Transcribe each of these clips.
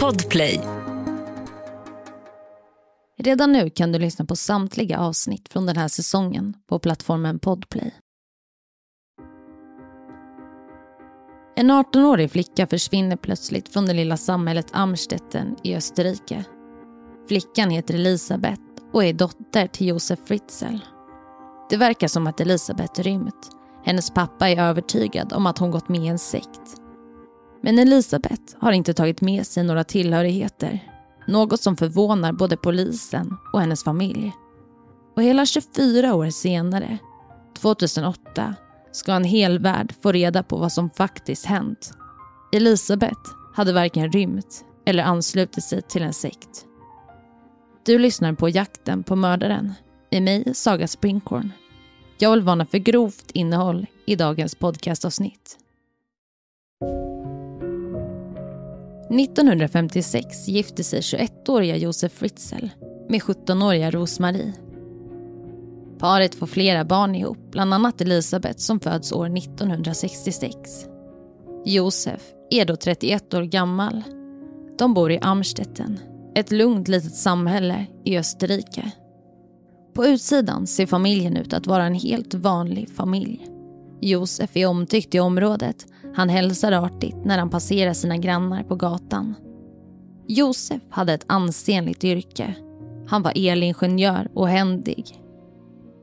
Podplay. Redan nu kan du lyssna på samtliga avsnitt från den här säsongen på plattformen Podplay. En 18-årig flicka försvinner plötsligt från det lilla samhället Amstetten i Österrike. Flickan heter Elisabeth och är dotter till Josef Fritzl. Det verkar som att Elisabeth rymt. Hennes pappa är övertygad om att hon gått med i en sekt. Men Elisabeth har inte tagit med sig några tillhörigheter. Något som förvånar både polisen och hennes familj. Och hela 24 år senare, 2008, ska en hel värld få reda på vad som faktiskt hänt. Elisabeth hade varken rymt eller anslutit sig till en sekt. Du lyssnar på Jakten på mördaren med mig, Saga Springhorn. Jag vill varna för grovt innehåll i dagens podcastavsnitt. 1956 gifte sig 21-åriga Josef Fritzl med 17-åriga Rosmarie. Paret får flera barn ihop, bland annat Elisabeth som föds år 1966. Josef är då 31 år gammal. De bor i Amstetten, ett lugnt litet samhälle i Österrike. På utsidan ser familjen ut att vara en helt vanlig familj. Josef är omtyckt i området. Han hälsar artigt när han passerar sina grannar på gatan. Josef hade ett ansenligt yrke. Han var elingenjör och händig.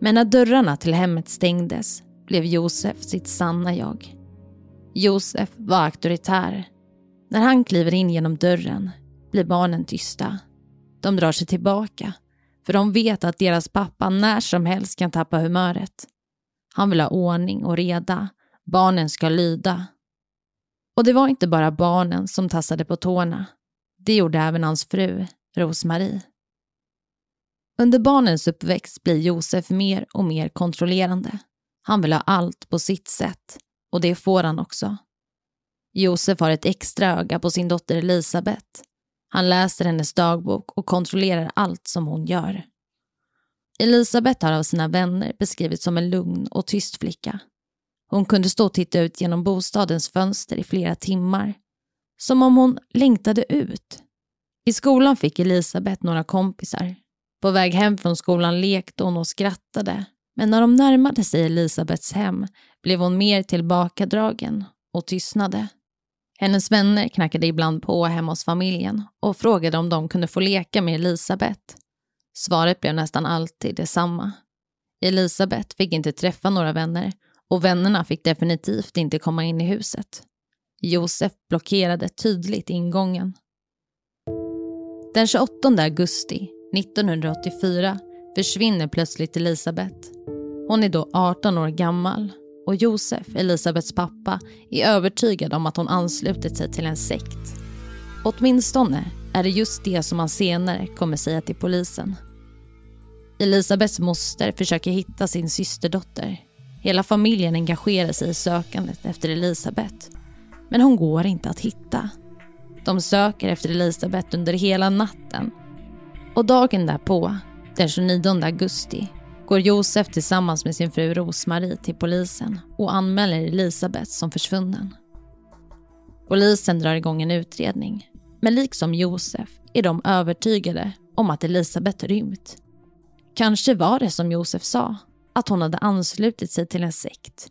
Men när dörrarna till hemmet stängdes blev Josef sitt sanna jag. Josef var auktoritär. När han kliver in genom dörren blir barnen tysta. De drar sig tillbaka för de vet att deras pappa när som helst kan tappa humöret. Han vill ha ordning och reda. Barnen ska lyda. Och det var inte bara barnen som tassade på tårna. Det gjorde även hans fru, Rosmarie. Under barnens uppväxt blir Josef mer och mer kontrollerande. Han vill ha allt på sitt sätt och det får han också. Josef har ett extra öga på sin dotter Elisabeth. Han läser hennes dagbok och kontrollerar allt som hon gör. Elisabeth har av sina vänner beskrivits som en lugn och tyst flicka. Hon kunde stå och titta ut genom bostadens fönster i flera timmar. Som om hon längtade ut. I skolan fick Elisabeth några kompisar. På väg hem från skolan lekte hon och skrattade. Men när de närmade sig Elisabeths hem blev hon mer tillbakadragen och tystnade. Hennes vänner knackade ibland på hemma hos familjen och frågade om de kunde få leka med Elisabeth. Svaret blev nästan alltid detsamma. Elisabeth fick inte träffa några vänner och vännerna fick definitivt inte komma in i huset. Josef blockerade tydligt ingången. Den 28 augusti 1984 försvinner plötsligt Elisabeth. Hon är då 18 år gammal och Josef, Elisabeths pappa, är övertygad om att hon anslutit sig till en sekt. Åtminstone är det just det som han senare kommer säga till polisen. Elisabeths moster försöker hitta sin systerdotter. Hela familjen engagerar sig i sökandet efter Elisabeth. Men hon går inte att hitta. De söker efter Elisabeth under hela natten. Och dagen därpå, den 29 augusti, går Josef tillsammans med sin fru Rosmarie till polisen och anmäler Elisabeth som försvunnen. Polisen drar igång en utredning. Men liksom Josef är de övertygade om att Elisabeth rymt. Kanske var det som Josef sa, att hon hade anslutit sig till en sekt.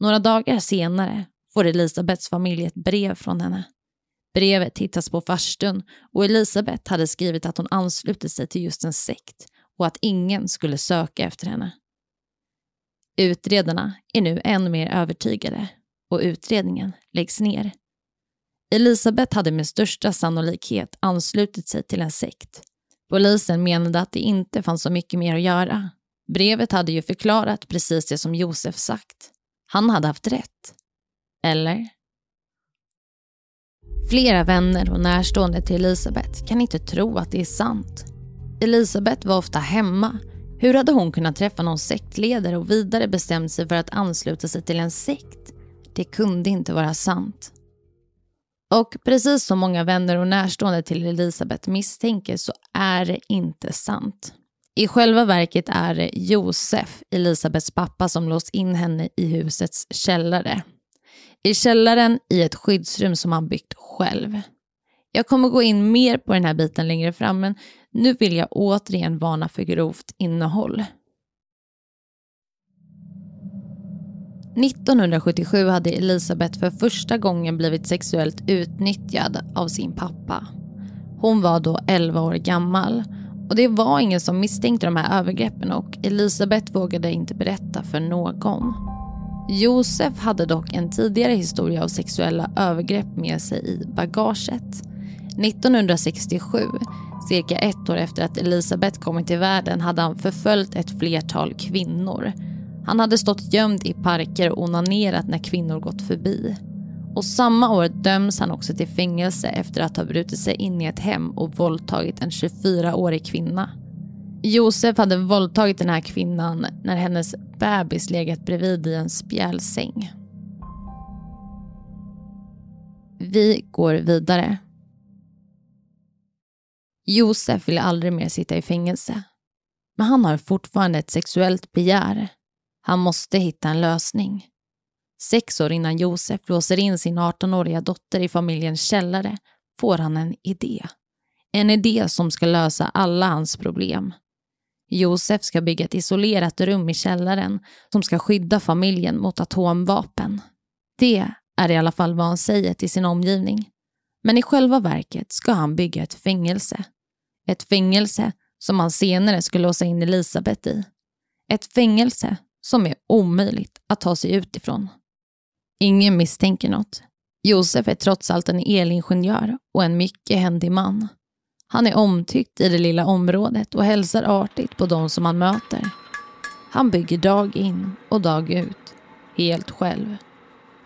Några dagar senare får Elisabeths familj ett brev från henne. Brevet hittas på farstun och Elisabeth hade skrivit att hon anslutit sig till just en sekt och att ingen skulle söka efter henne. Utredarna är nu än mer övertygade och utredningen läggs ner. Elisabeth hade med största sannolikhet anslutit sig till en sekt. Polisen menade att det inte fanns så mycket mer att göra. Brevet hade ju förklarat precis det som Josef sagt. Han hade haft rätt. Eller? Flera vänner och närstående till Elisabeth kan inte tro att det är sant. Elisabeth var ofta hemma. Hur hade hon kunnat träffa någon sektledare och vidare bestämt sig för att ansluta sig till en sekt? Det kunde inte vara sant. Och precis som många vänner och närstående till Elisabeth misstänker så är det inte sant. I själva verket är det Josef, Elisabeths pappa, som låst in henne i husets källare. i källaren i ett skyddsrum som han byggt själv. Jag kommer gå in mer på den här biten längre fram, men nu vill jag återigen varna för grovt innehåll. 1977 hade Elisabeth för första gången blivit sexuellt utnyttjad av sin pappa. Hon var då 11 år gammal och det var ingen som misstänkte de här övergreppen och Elisabeth vågade inte berätta för någon. Josef hade dock en tidigare historia av sexuella övergrepp med sig i bagaget. 1967, cirka ett år efter att Elisabeth kommit till världen, hade han förföljt ett flertal kvinnor. Han hade stått gömd i parker och onanerat när kvinnor gått förbi. Och samma år döms han också till fängelse efter att ha brutit sig in i ett hem och våldtagit en 24-årig kvinna. Josef hade våldtagit den här kvinnan när hennes bebis legat bredvid i en spjälsäng. Vi går vidare. Josef vill aldrig mer sitta i fängelse. Men han har fortfarande ett sexuellt begär. Han måste hitta en lösning. Sex år innan Josef låser in sin 18-åriga dotter i familjens källare får han en idé. En idé som ska lösa alla hans problem. Josef ska bygga ett isolerat rum i källaren som ska skydda familjen mot atomvapen. Det är i alla fall vad han säger till sin omgivning. Men i själva verket ska han bygga ett fängelse. Ett fängelse som han senare ska låsa in Elisabeth i. Ett fängelse som är omöjligt att ta sig ut ifrån. Ingen misstänker något. Josef är trots allt en elingenjör och en mycket händig man. Han är omtyckt i det lilla området och hälsar artigt på de som han möter. Han bygger dag in och dag ut, helt själv.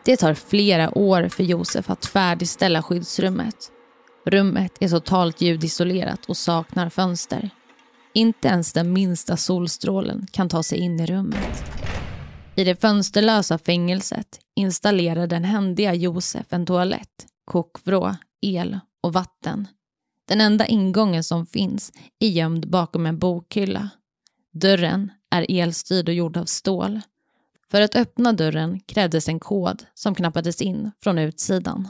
Det tar flera år för Josef att färdigställa skyddsrummet. Rummet är totalt ljudisolerat och saknar fönster. Inte ens den minsta solstrålen kan ta sig in i rummet. I det fönsterlösa fängelset installerar den händiga Josef en toalett, kokvrå, el och vatten. Den enda ingången som finns är gömd bakom en bokhylla. Dörren är elstyrd och gjord av stål. För att öppna dörren krävdes en kod som knappades in från utsidan.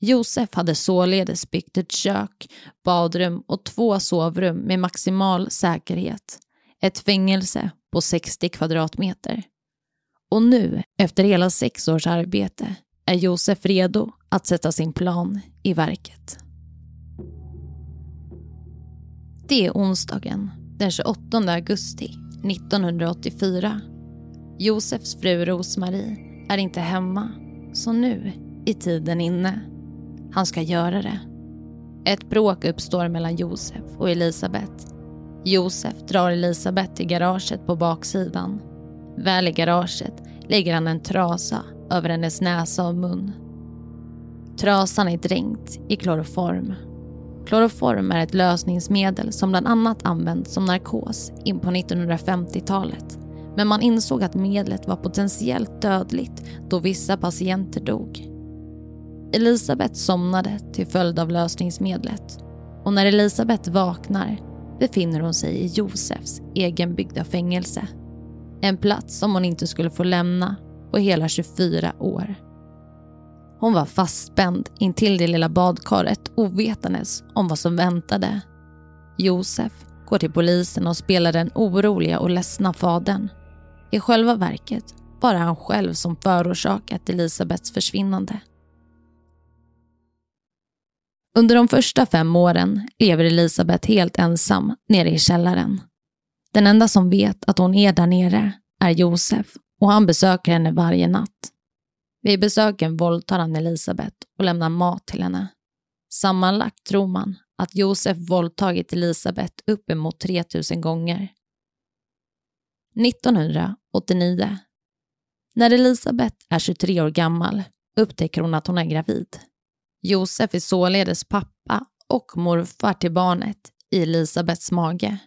Josef hade således byggt ett kök, badrum och två sovrum med maximal säkerhet. Ett fängelse på 60 kvadratmeter. Och nu, efter hela sex års arbete, är Josef redo att sätta sin plan i verket. Det är onsdagen den 28 augusti 1984. Josefs fru Rosmarie är inte hemma, så nu är tiden inne. Han ska göra det. Ett bråk uppstår mellan Josef och Elisabeth. Josef drar Elisabeth till garaget på baksidan. Väl i garaget lägger han en trasa över hennes näsa och mun. Trasan är dränkt i kloroform. Kloroform är ett lösningsmedel som bland annat används som narkos in på 1950-talet. Men man insåg att medlet var potentiellt dödligt då vissa patienter dog. Elisabeth somnade till följd av lösningsmedlet och när Elisabeth vaknar befinner hon sig i Josefs egenbyggda fängelse. En plats som hon inte skulle få lämna på hela 24 år. Hon var fastspänd intill det lilla badkaret ovetandes om vad som väntade. Josef går till polisen och spelar den oroliga och ledsna fadern. I själva verket var det han själv som förorsakat Elisabeths försvinnande. Under de första fem åren lever Elisabeth helt ensam nere i källaren. Den enda som vet att hon är där nere är Josef och han besöker henne varje natt. Vid besöken våldtar han Elisabeth och lämnar mat till henne. Sammanlagt tror man att Josef våldtagit Elisabeth uppemot 3000 gånger. 1989. När Elisabeth är 23 år gammal upptäcker hon att hon är gravid. Josef är således pappa och morfar till barnet i Elisabeths mage.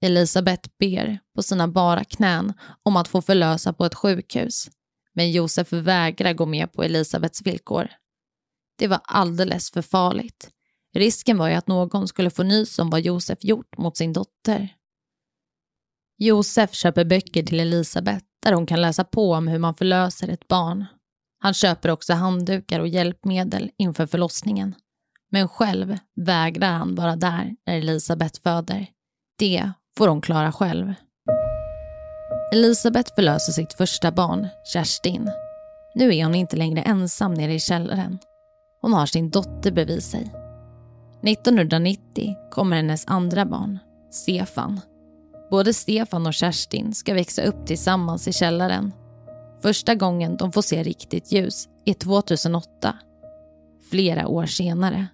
Elisabeth ber på sina bara knän om att få förlösa på ett sjukhus. Men Josef vägrar gå med på Elisabeths villkor. Det var alldeles för farligt. Risken var ju att någon skulle få nys om vad Josef gjort mot sin dotter. Josef köper böcker till Elisabeth där hon kan läsa på om hur man förlöser ett barn. Han köper också handdukar och hjälpmedel inför förlossningen. Men själv vägrar han vara där när Elisabeth föder. Det får hon klara själv. Elisabeth förlöser sitt första barn, Kerstin. Nu är hon inte längre ensam nere i källaren. Hon har sin dotter bredvid sig. 1990 kommer hennes andra barn, Stefan. Både Stefan och Kerstin ska växa upp tillsammans i källaren. Första gången de får se riktigt ljus är 2008. Flera år senare.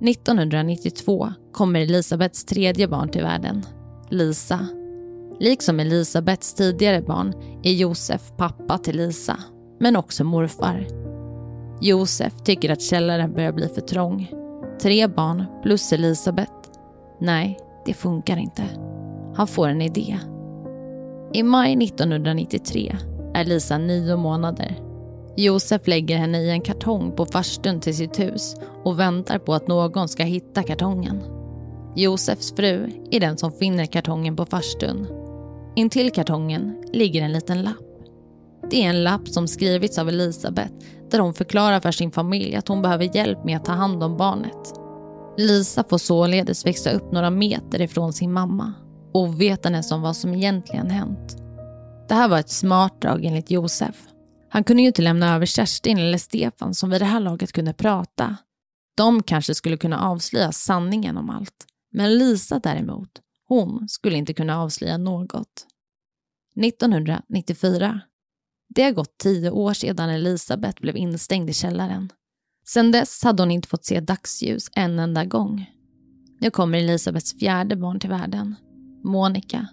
1992 kommer Elisabeths tredje barn till världen, Lisa. Liksom Elisabeths tidigare barn är Josef pappa till Lisa, men också morfar. Josef tycker att källaren börjar bli för trång. Tre barn plus Elisabeth. Nej, det funkar inte. Han får en idé. I maj 1993 är Lisa nio månader. Josef lägger henne i en kartong på farstun till sitt hus och väntar på att någon ska hitta kartongen. Josefs fru är den som finner kartongen på farstun. Intill kartongen ligger en liten lapp. Det är en lapp som skrivits av Elisabeth där hon förklarar för sin familj att hon behöver hjälp med att ta hand om barnet. Lisa får således växa upp några meter ifrån sin mamma ovetandes om vad som egentligen hänt. Det här var ett smart drag enligt Josef. Han kunde ju inte lämna över Kerstin eller Stefan som vid det här laget kunde prata. De kanske skulle kunna avslöja sanningen om allt. Men Lisa däremot, hon skulle inte kunna avslöja något. 1994. Det har gått tio år sedan Elisabeth blev instängd i källaren. Sedan dess hade hon inte fått se dagsljus en enda gång. Nu kommer Elisabeths fjärde barn till världen. Monica.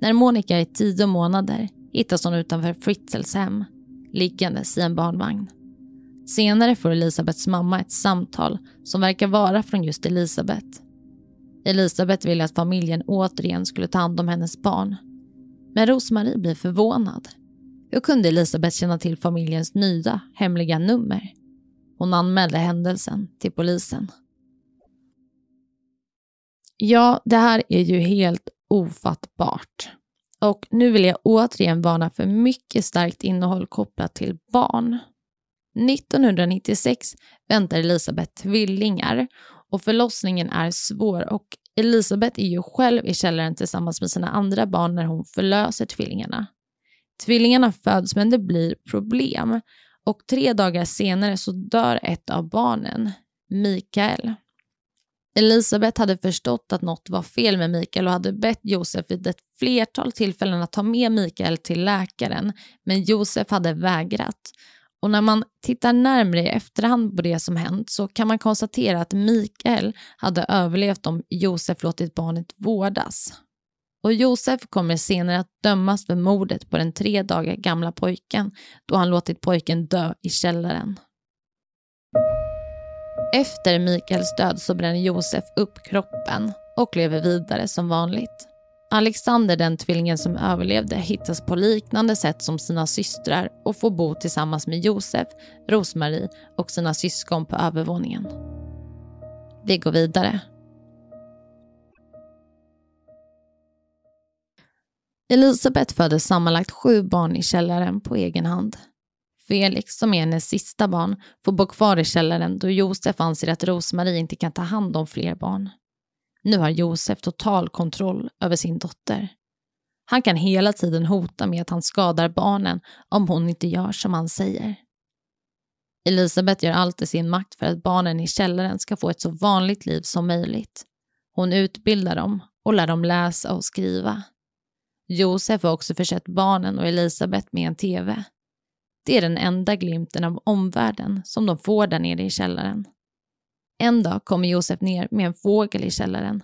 När Monica är tio månader hittas hon utanför Fritzels hem, liggandes i en barnvagn. Senare får Elisabeths mamma ett samtal som verkar vara från just Elisabeth. Elisabeth ville att familjen återigen skulle ta hand om hennes barn. Men Rosmarie blir förvånad. Hur kunde Elisabeth känna till familjens nya hemliga nummer? Hon anmälde händelsen till polisen. Ja, det här är ju helt ofattbart. Och nu vill jag återigen varna för mycket starkt innehåll kopplat till barn. 1996 väntar Elisabeth tvillingar och förlossningen är svår och Elisabeth är ju själv i källaren tillsammans med sina andra barn när hon förlöser tvillingarna. Tvillingarna föds men det blir problem och tre dagar senare så dör ett av barnen, Mikael. Elisabeth hade förstått att något var fel med Mikael och hade bett Josef vid ett flertal tillfällen att ta med Mikael till läkaren, men Josef hade vägrat. Och när man tittar närmare i efterhand på det som hänt så kan man konstatera att Mikael hade överlevt om Josef låtit barnet vårdas. Och Josef kommer senare att dömas för mordet på den tre dagar gamla pojken då han låtit pojken dö i källaren. Efter Mikaels död så bränner Josef upp kroppen och lever vidare som vanligt. Alexander, den tvillingen som överlevde, hittas på liknande sätt som sina systrar och får bo tillsammans med Josef, Rosmarie och sina syskon på övervåningen. Vi går vidare. Elisabeth födde sammanlagt sju barn i källaren på egen hand. Felix, som är hennes sista barn, får bo kvar i källaren då Josef anser att Rosmarie inte kan ta hand om fler barn. Nu har Josef total kontroll över sin dotter. Han kan hela tiden hota med att han skadar barnen om hon inte gör som han säger. Elisabeth gör allt i sin makt för att barnen i källaren ska få ett så vanligt liv som möjligt. Hon utbildar dem och lär dem läsa och skriva. Josef har också försett barnen och Elisabeth med en TV. Det är den enda glimten av omvärlden som de får där nere i källaren. En dag kommer Josef ner med en fågel i källaren.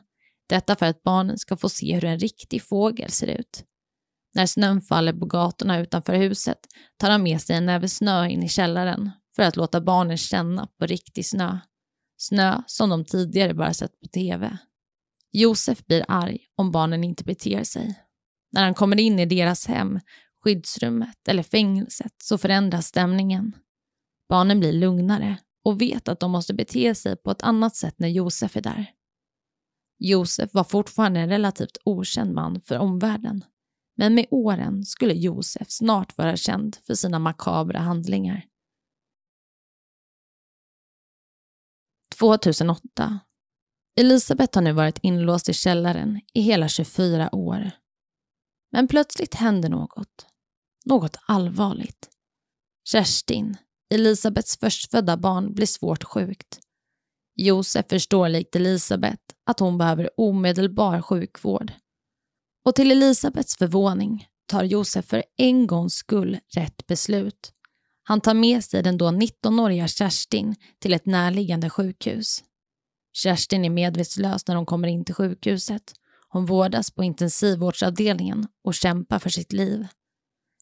Detta för att barnen ska få se hur en riktig fågel ser ut. När snön faller på gatorna utanför huset tar han med sig en näve snö in i källaren för att låta barnen känna på riktig snö. Snö som de tidigare bara sett på TV. Josef blir arg om barnen inte beter sig. När han kommer in i deras hem skyddsrummet eller fängelset så förändras stämningen. Barnen blir lugnare och vet att de måste bete sig på ett annat sätt när Josef är där. Josef var fortfarande en relativt okänd man för omvärlden. Men med åren skulle Josef snart vara känd för sina makabra handlingar. 2008. Elisabeth har nu varit inlåst i källaren i hela 24 år. Men plötsligt händer något. Något allvarligt. Kerstin, Elisabets förstfödda barn, blir svårt sjukt. Josef förstår likt Elisabeth att hon behöver omedelbar sjukvård. Och till Elisabets förvåning tar Josef för en gångs skull rätt beslut. Han tar med sig den då 19-åriga Kerstin till ett närliggande sjukhus. Kerstin är medvetslös när hon kommer in till sjukhuset. Hon vårdas på intensivvårdsavdelningen och kämpar för sitt liv.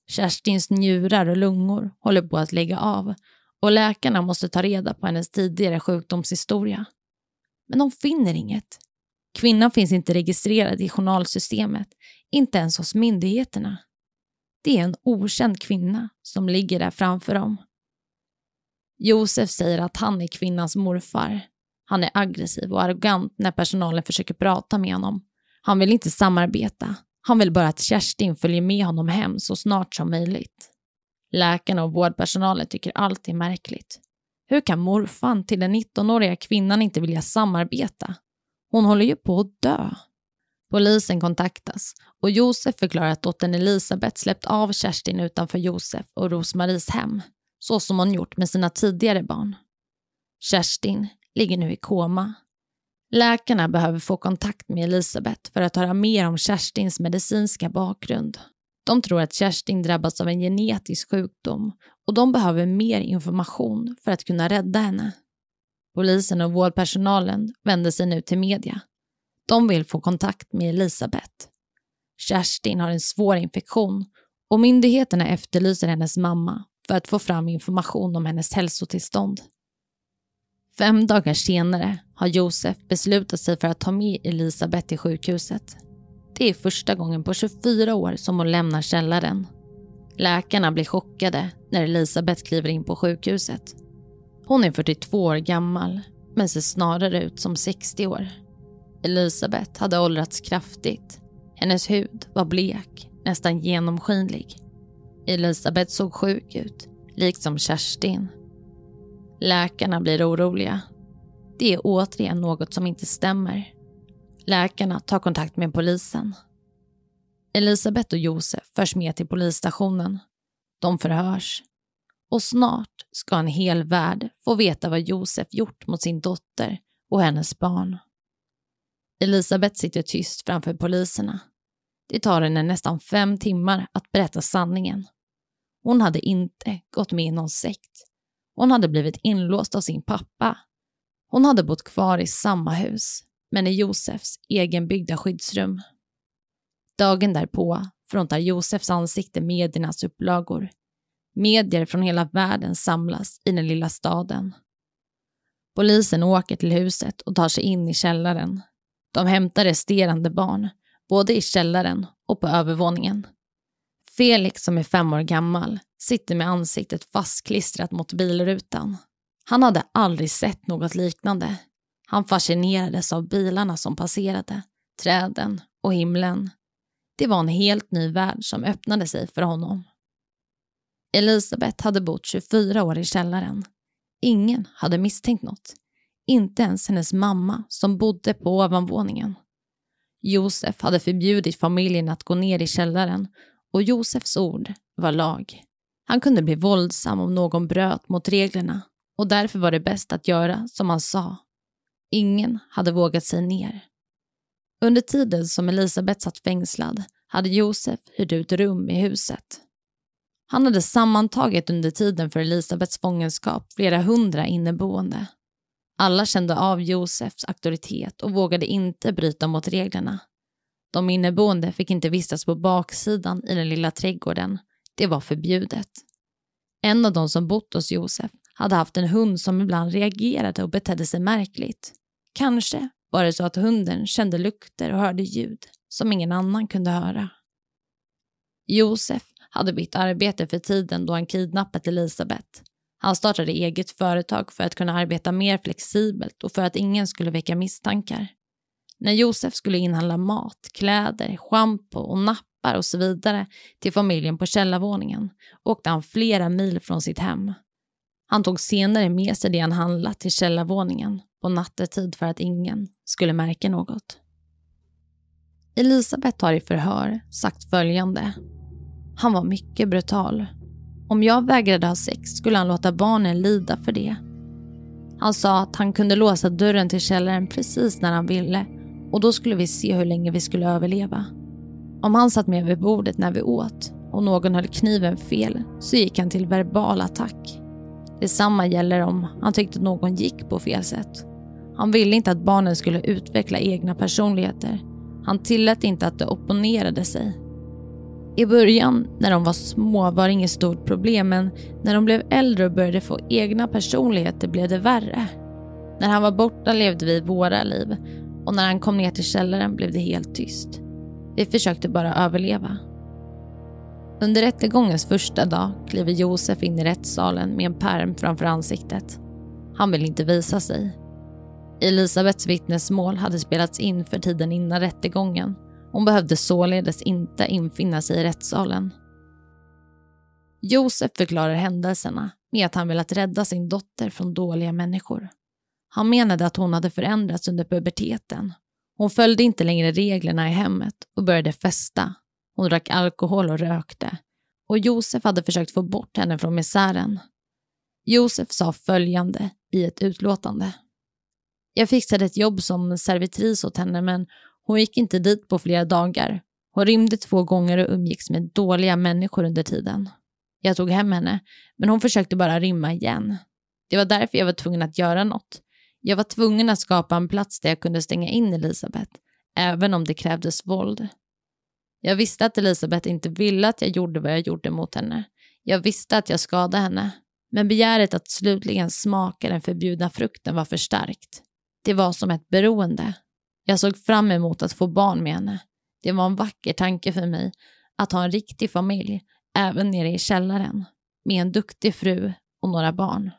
Kerstins njurar och lungor håller på att lägga av och läkarna måste ta reda på hennes tidigare sjukdomshistoria. Men de finner inget. Kvinnan finns inte registrerad i journalsystemet, inte ens hos myndigheterna. Det är en okänd kvinna som ligger där framför dem. Josef säger att han är kvinnans morfar. Han är aggressiv och arrogant när personalen försöker prata med honom. Han vill inte samarbeta. Han vill bara att Kerstin följer med honom hem så snart som möjligt. Läkarna och vårdpersonalen tycker allt är märkligt. Hur kan morfan till den 19-åriga kvinnan inte vilja samarbeta? Hon håller ju på att dö. Polisen kontaktas och Josef förklarar att dottern Elisabeth släppt av Kerstin utanför Josef och Rosmaris hem, så som hon gjort med sina tidigare barn. Kerstin ligger nu i koma. Läkarna behöver få kontakt med Elisabeth för att höra mer om Kerstins medicinska bakgrund. De tror att Kerstin drabbats av en genetisk sjukdom och de behöver mer information för att kunna rädda henne. Polisen och vårdpersonalen vänder sig nu till media. De vill få kontakt med Elisabeth. Kerstin har en svår infektion och myndigheterna efterlyser hennes mamma för att få fram information om hennes hälsotillstånd. Fem dagar senare har Josef beslutat sig för att ta med Elisabeth till sjukhuset. Det är första gången på 24 år som hon lämnar källaren. Läkarna blir chockade när Elisabeth kliver in på sjukhuset. Hon är 42 år gammal, men ser snarare ut som 60 år. Elisabeth hade åldrats kraftigt. Hennes hud var blek, nästan genomskinlig. Elisabeth såg sjuk ut, liksom Kerstin. Läkarna blir oroliga. Det är återigen något som inte stämmer. Läkarna tar kontakt med polisen. Elisabeth och Josef förs med till polisstationen. De förhörs. Och snart ska en hel värld få veta vad Josef gjort mot sin dotter och hennes barn. Elisabeth sitter tyst framför poliserna. Det tar henne nästan fem timmar att berätta sanningen. Hon hade inte gått med i någon sekt. Hon hade blivit inlåst av sin pappa. Hon hade bott kvar i samma hus, men i Josefs egenbyggda skyddsrum. Dagen därpå frontar Josefs ansikte mediernas upplagor. Medier från hela världen samlas i den lilla staden. Polisen åker till huset och tar sig in i källaren. De hämtar resterande barn, både i källaren och på övervåningen. Felix, som är fem år gammal, sitter med ansiktet fastklistrat mot bilrutan. Han hade aldrig sett något liknande. Han fascinerades av bilarna som passerade, träden och himlen. Det var en helt ny värld som öppnade sig för honom. Elisabeth hade bott 24 år i källaren. Ingen hade misstänkt något. Inte ens hennes mamma som bodde på ovanvåningen. Josef hade förbjudit familjen att gå ner i källaren och Josefs ord var lag. Han kunde bli våldsam om någon bröt mot reglerna och därför var det bäst att göra som han sa. Ingen hade vågat sig ner. Under tiden som Elisabeth satt fängslad hade Josef hyrt ut rum i huset. Han hade sammantaget under tiden för Elisabeths fångenskap flera hundra inneboende. Alla kände av Josefs auktoritet och vågade inte bryta mot reglerna. De inneboende fick inte vistas på baksidan i den lilla trädgården. Det var förbjudet. En av de som bott hos Josef hade haft en hund som ibland reagerade och betedde sig märkligt. Kanske var det så att hunden kände lukter och hörde ljud som ingen annan kunde höra. Josef hade bytt arbete för tiden då han kidnappat Elisabeth. Han startade eget företag för att kunna arbeta mer flexibelt och för att ingen skulle väcka misstankar. När Josef skulle inhandla mat, kläder, schampo och napp trappar och så vidare till familjen på källarvåningen åkte han flera mil från sitt hem. Han tog senare med sig det han handlat till källarvåningen på nattetid för att ingen skulle märka något. Elisabeth har i förhör sagt följande. Han var mycket brutal. Om jag vägrade ha sex skulle han låta barnen lida för det. Han sa att han kunde låsa dörren till källaren precis när han ville och då skulle vi se hur länge vi skulle överleva. Om han satt med vid bordet när vi åt och någon höll kniven fel så gick han till verbal attack. Detsamma gäller om han tyckte att någon gick på fel sätt. Han ville inte att barnen skulle utveckla egna personligheter. Han tillät inte att de opponerade sig. I början, när de var små, var det inget stort problem men när de blev äldre och började få egna personligheter blev det värre. När han var borta levde vi våra liv och när han kom ner till källaren blev det helt tyst. Vi försökte bara överleva. Under rättegångens första dag kliver Josef in i rättssalen med en perm framför ansiktet. Han vill inte visa sig. Elisabeths vittnesmål hade spelats in för tiden innan rättegången. Hon behövde således inte infinna sig i rättssalen. Josef förklarar händelserna med att han velat rädda sin dotter från dåliga människor. Han menade att hon hade förändrats under puberteten. Hon följde inte längre reglerna i hemmet och började festa. Hon drack alkohol och rökte. Och Josef hade försökt få bort henne från misären. Josef sa följande i ett utlåtande. Jag fixade ett jobb som servitris åt henne men hon gick inte dit på flera dagar. Hon rymde två gånger och umgicks med dåliga människor under tiden. Jag tog hem henne, men hon försökte bara rymma igen. Det var därför jag var tvungen att göra något. Jag var tvungen att skapa en plats där jag kunde stänga in Elisabeth, även om det krävdes våld. Jag visste att Elisabeth inte ville att jag gjorde vad jag gjorde mot henne. Jag visste att jag skadade henne. Men begäret att slutligen smaka den förbjudna frukten var för starkt. Det var som ett beroende. Jag såg fram emot att få barn med henne. Det var en vacker tanke för mig att ha en riktig familj, även nere i källaren, med en duktig fru och några barn.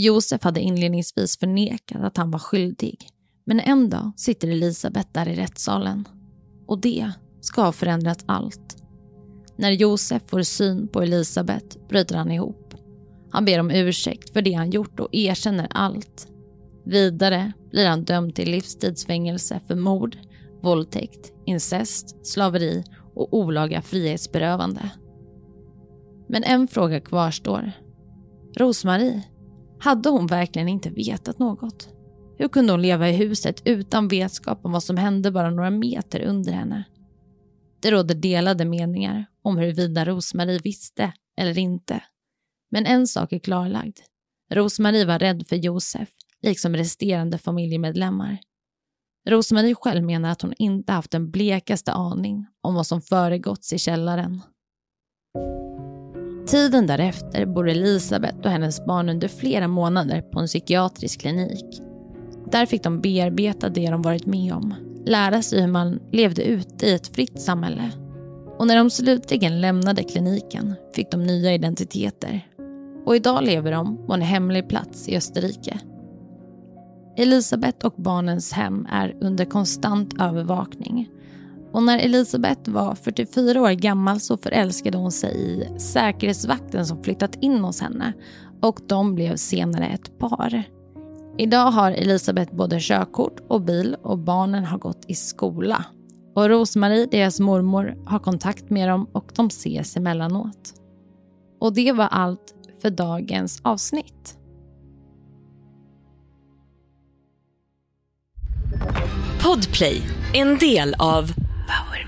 Josef hade inledningsvis förnekat att han var skyldig, men en dag sitter Elisabeth där i rättssalen. Och det ska ha förändrat allt. När Josef får syn på Elisabeth bryter han ihop. Han ber om ursäkt för det han gjort och erkänner allt. Vidare blir han dömd till livstidsfängelse för mord, våldtäkt, incest, slaveri och olaga frihetsberövande. Men en fråga kvarstår. Rosmarie, hade hon verkligen inte vetat något? Hur kunde hon leva i huset utan vetskap om vad som hände bara några meter under henne? Det råder delade meningar om huruvida Rosmarie visste eller inte. Men en sak är klarlagd. Rosmarie var rädd för Josef liksom resterande familjemedlemmar. Rosmarie själv menar att hon inte haft den blekaste aning om vad som föregåtts i källaren. Tiden därefter bor Elisabeth och hennes barn under flera månader på en psykiatrisk klinik. Där fick de bearbeta det de varit med om, lära sig hur man levde ute i ett fritt samhälle. Och när de slutligen lämnade kliniken fick de nya identiteter. Och idag lever de på en hemlig plats i Österrike Elisabeth och barnens hem är under konstant övervakning. Och när Elisabeth var 44 år gammal så förälskade hon sig i säkerhetsvakten som flyttat in hos henne och de blev senare ett par. Idag har Elisabeth både körkort och bil och barnen har gått i skola. Och Rosmarie, deras mormor, har kontakt med dem och de ses emellanåt. Och det var allt för dagens avsnitt. Podplay, en del av Power Media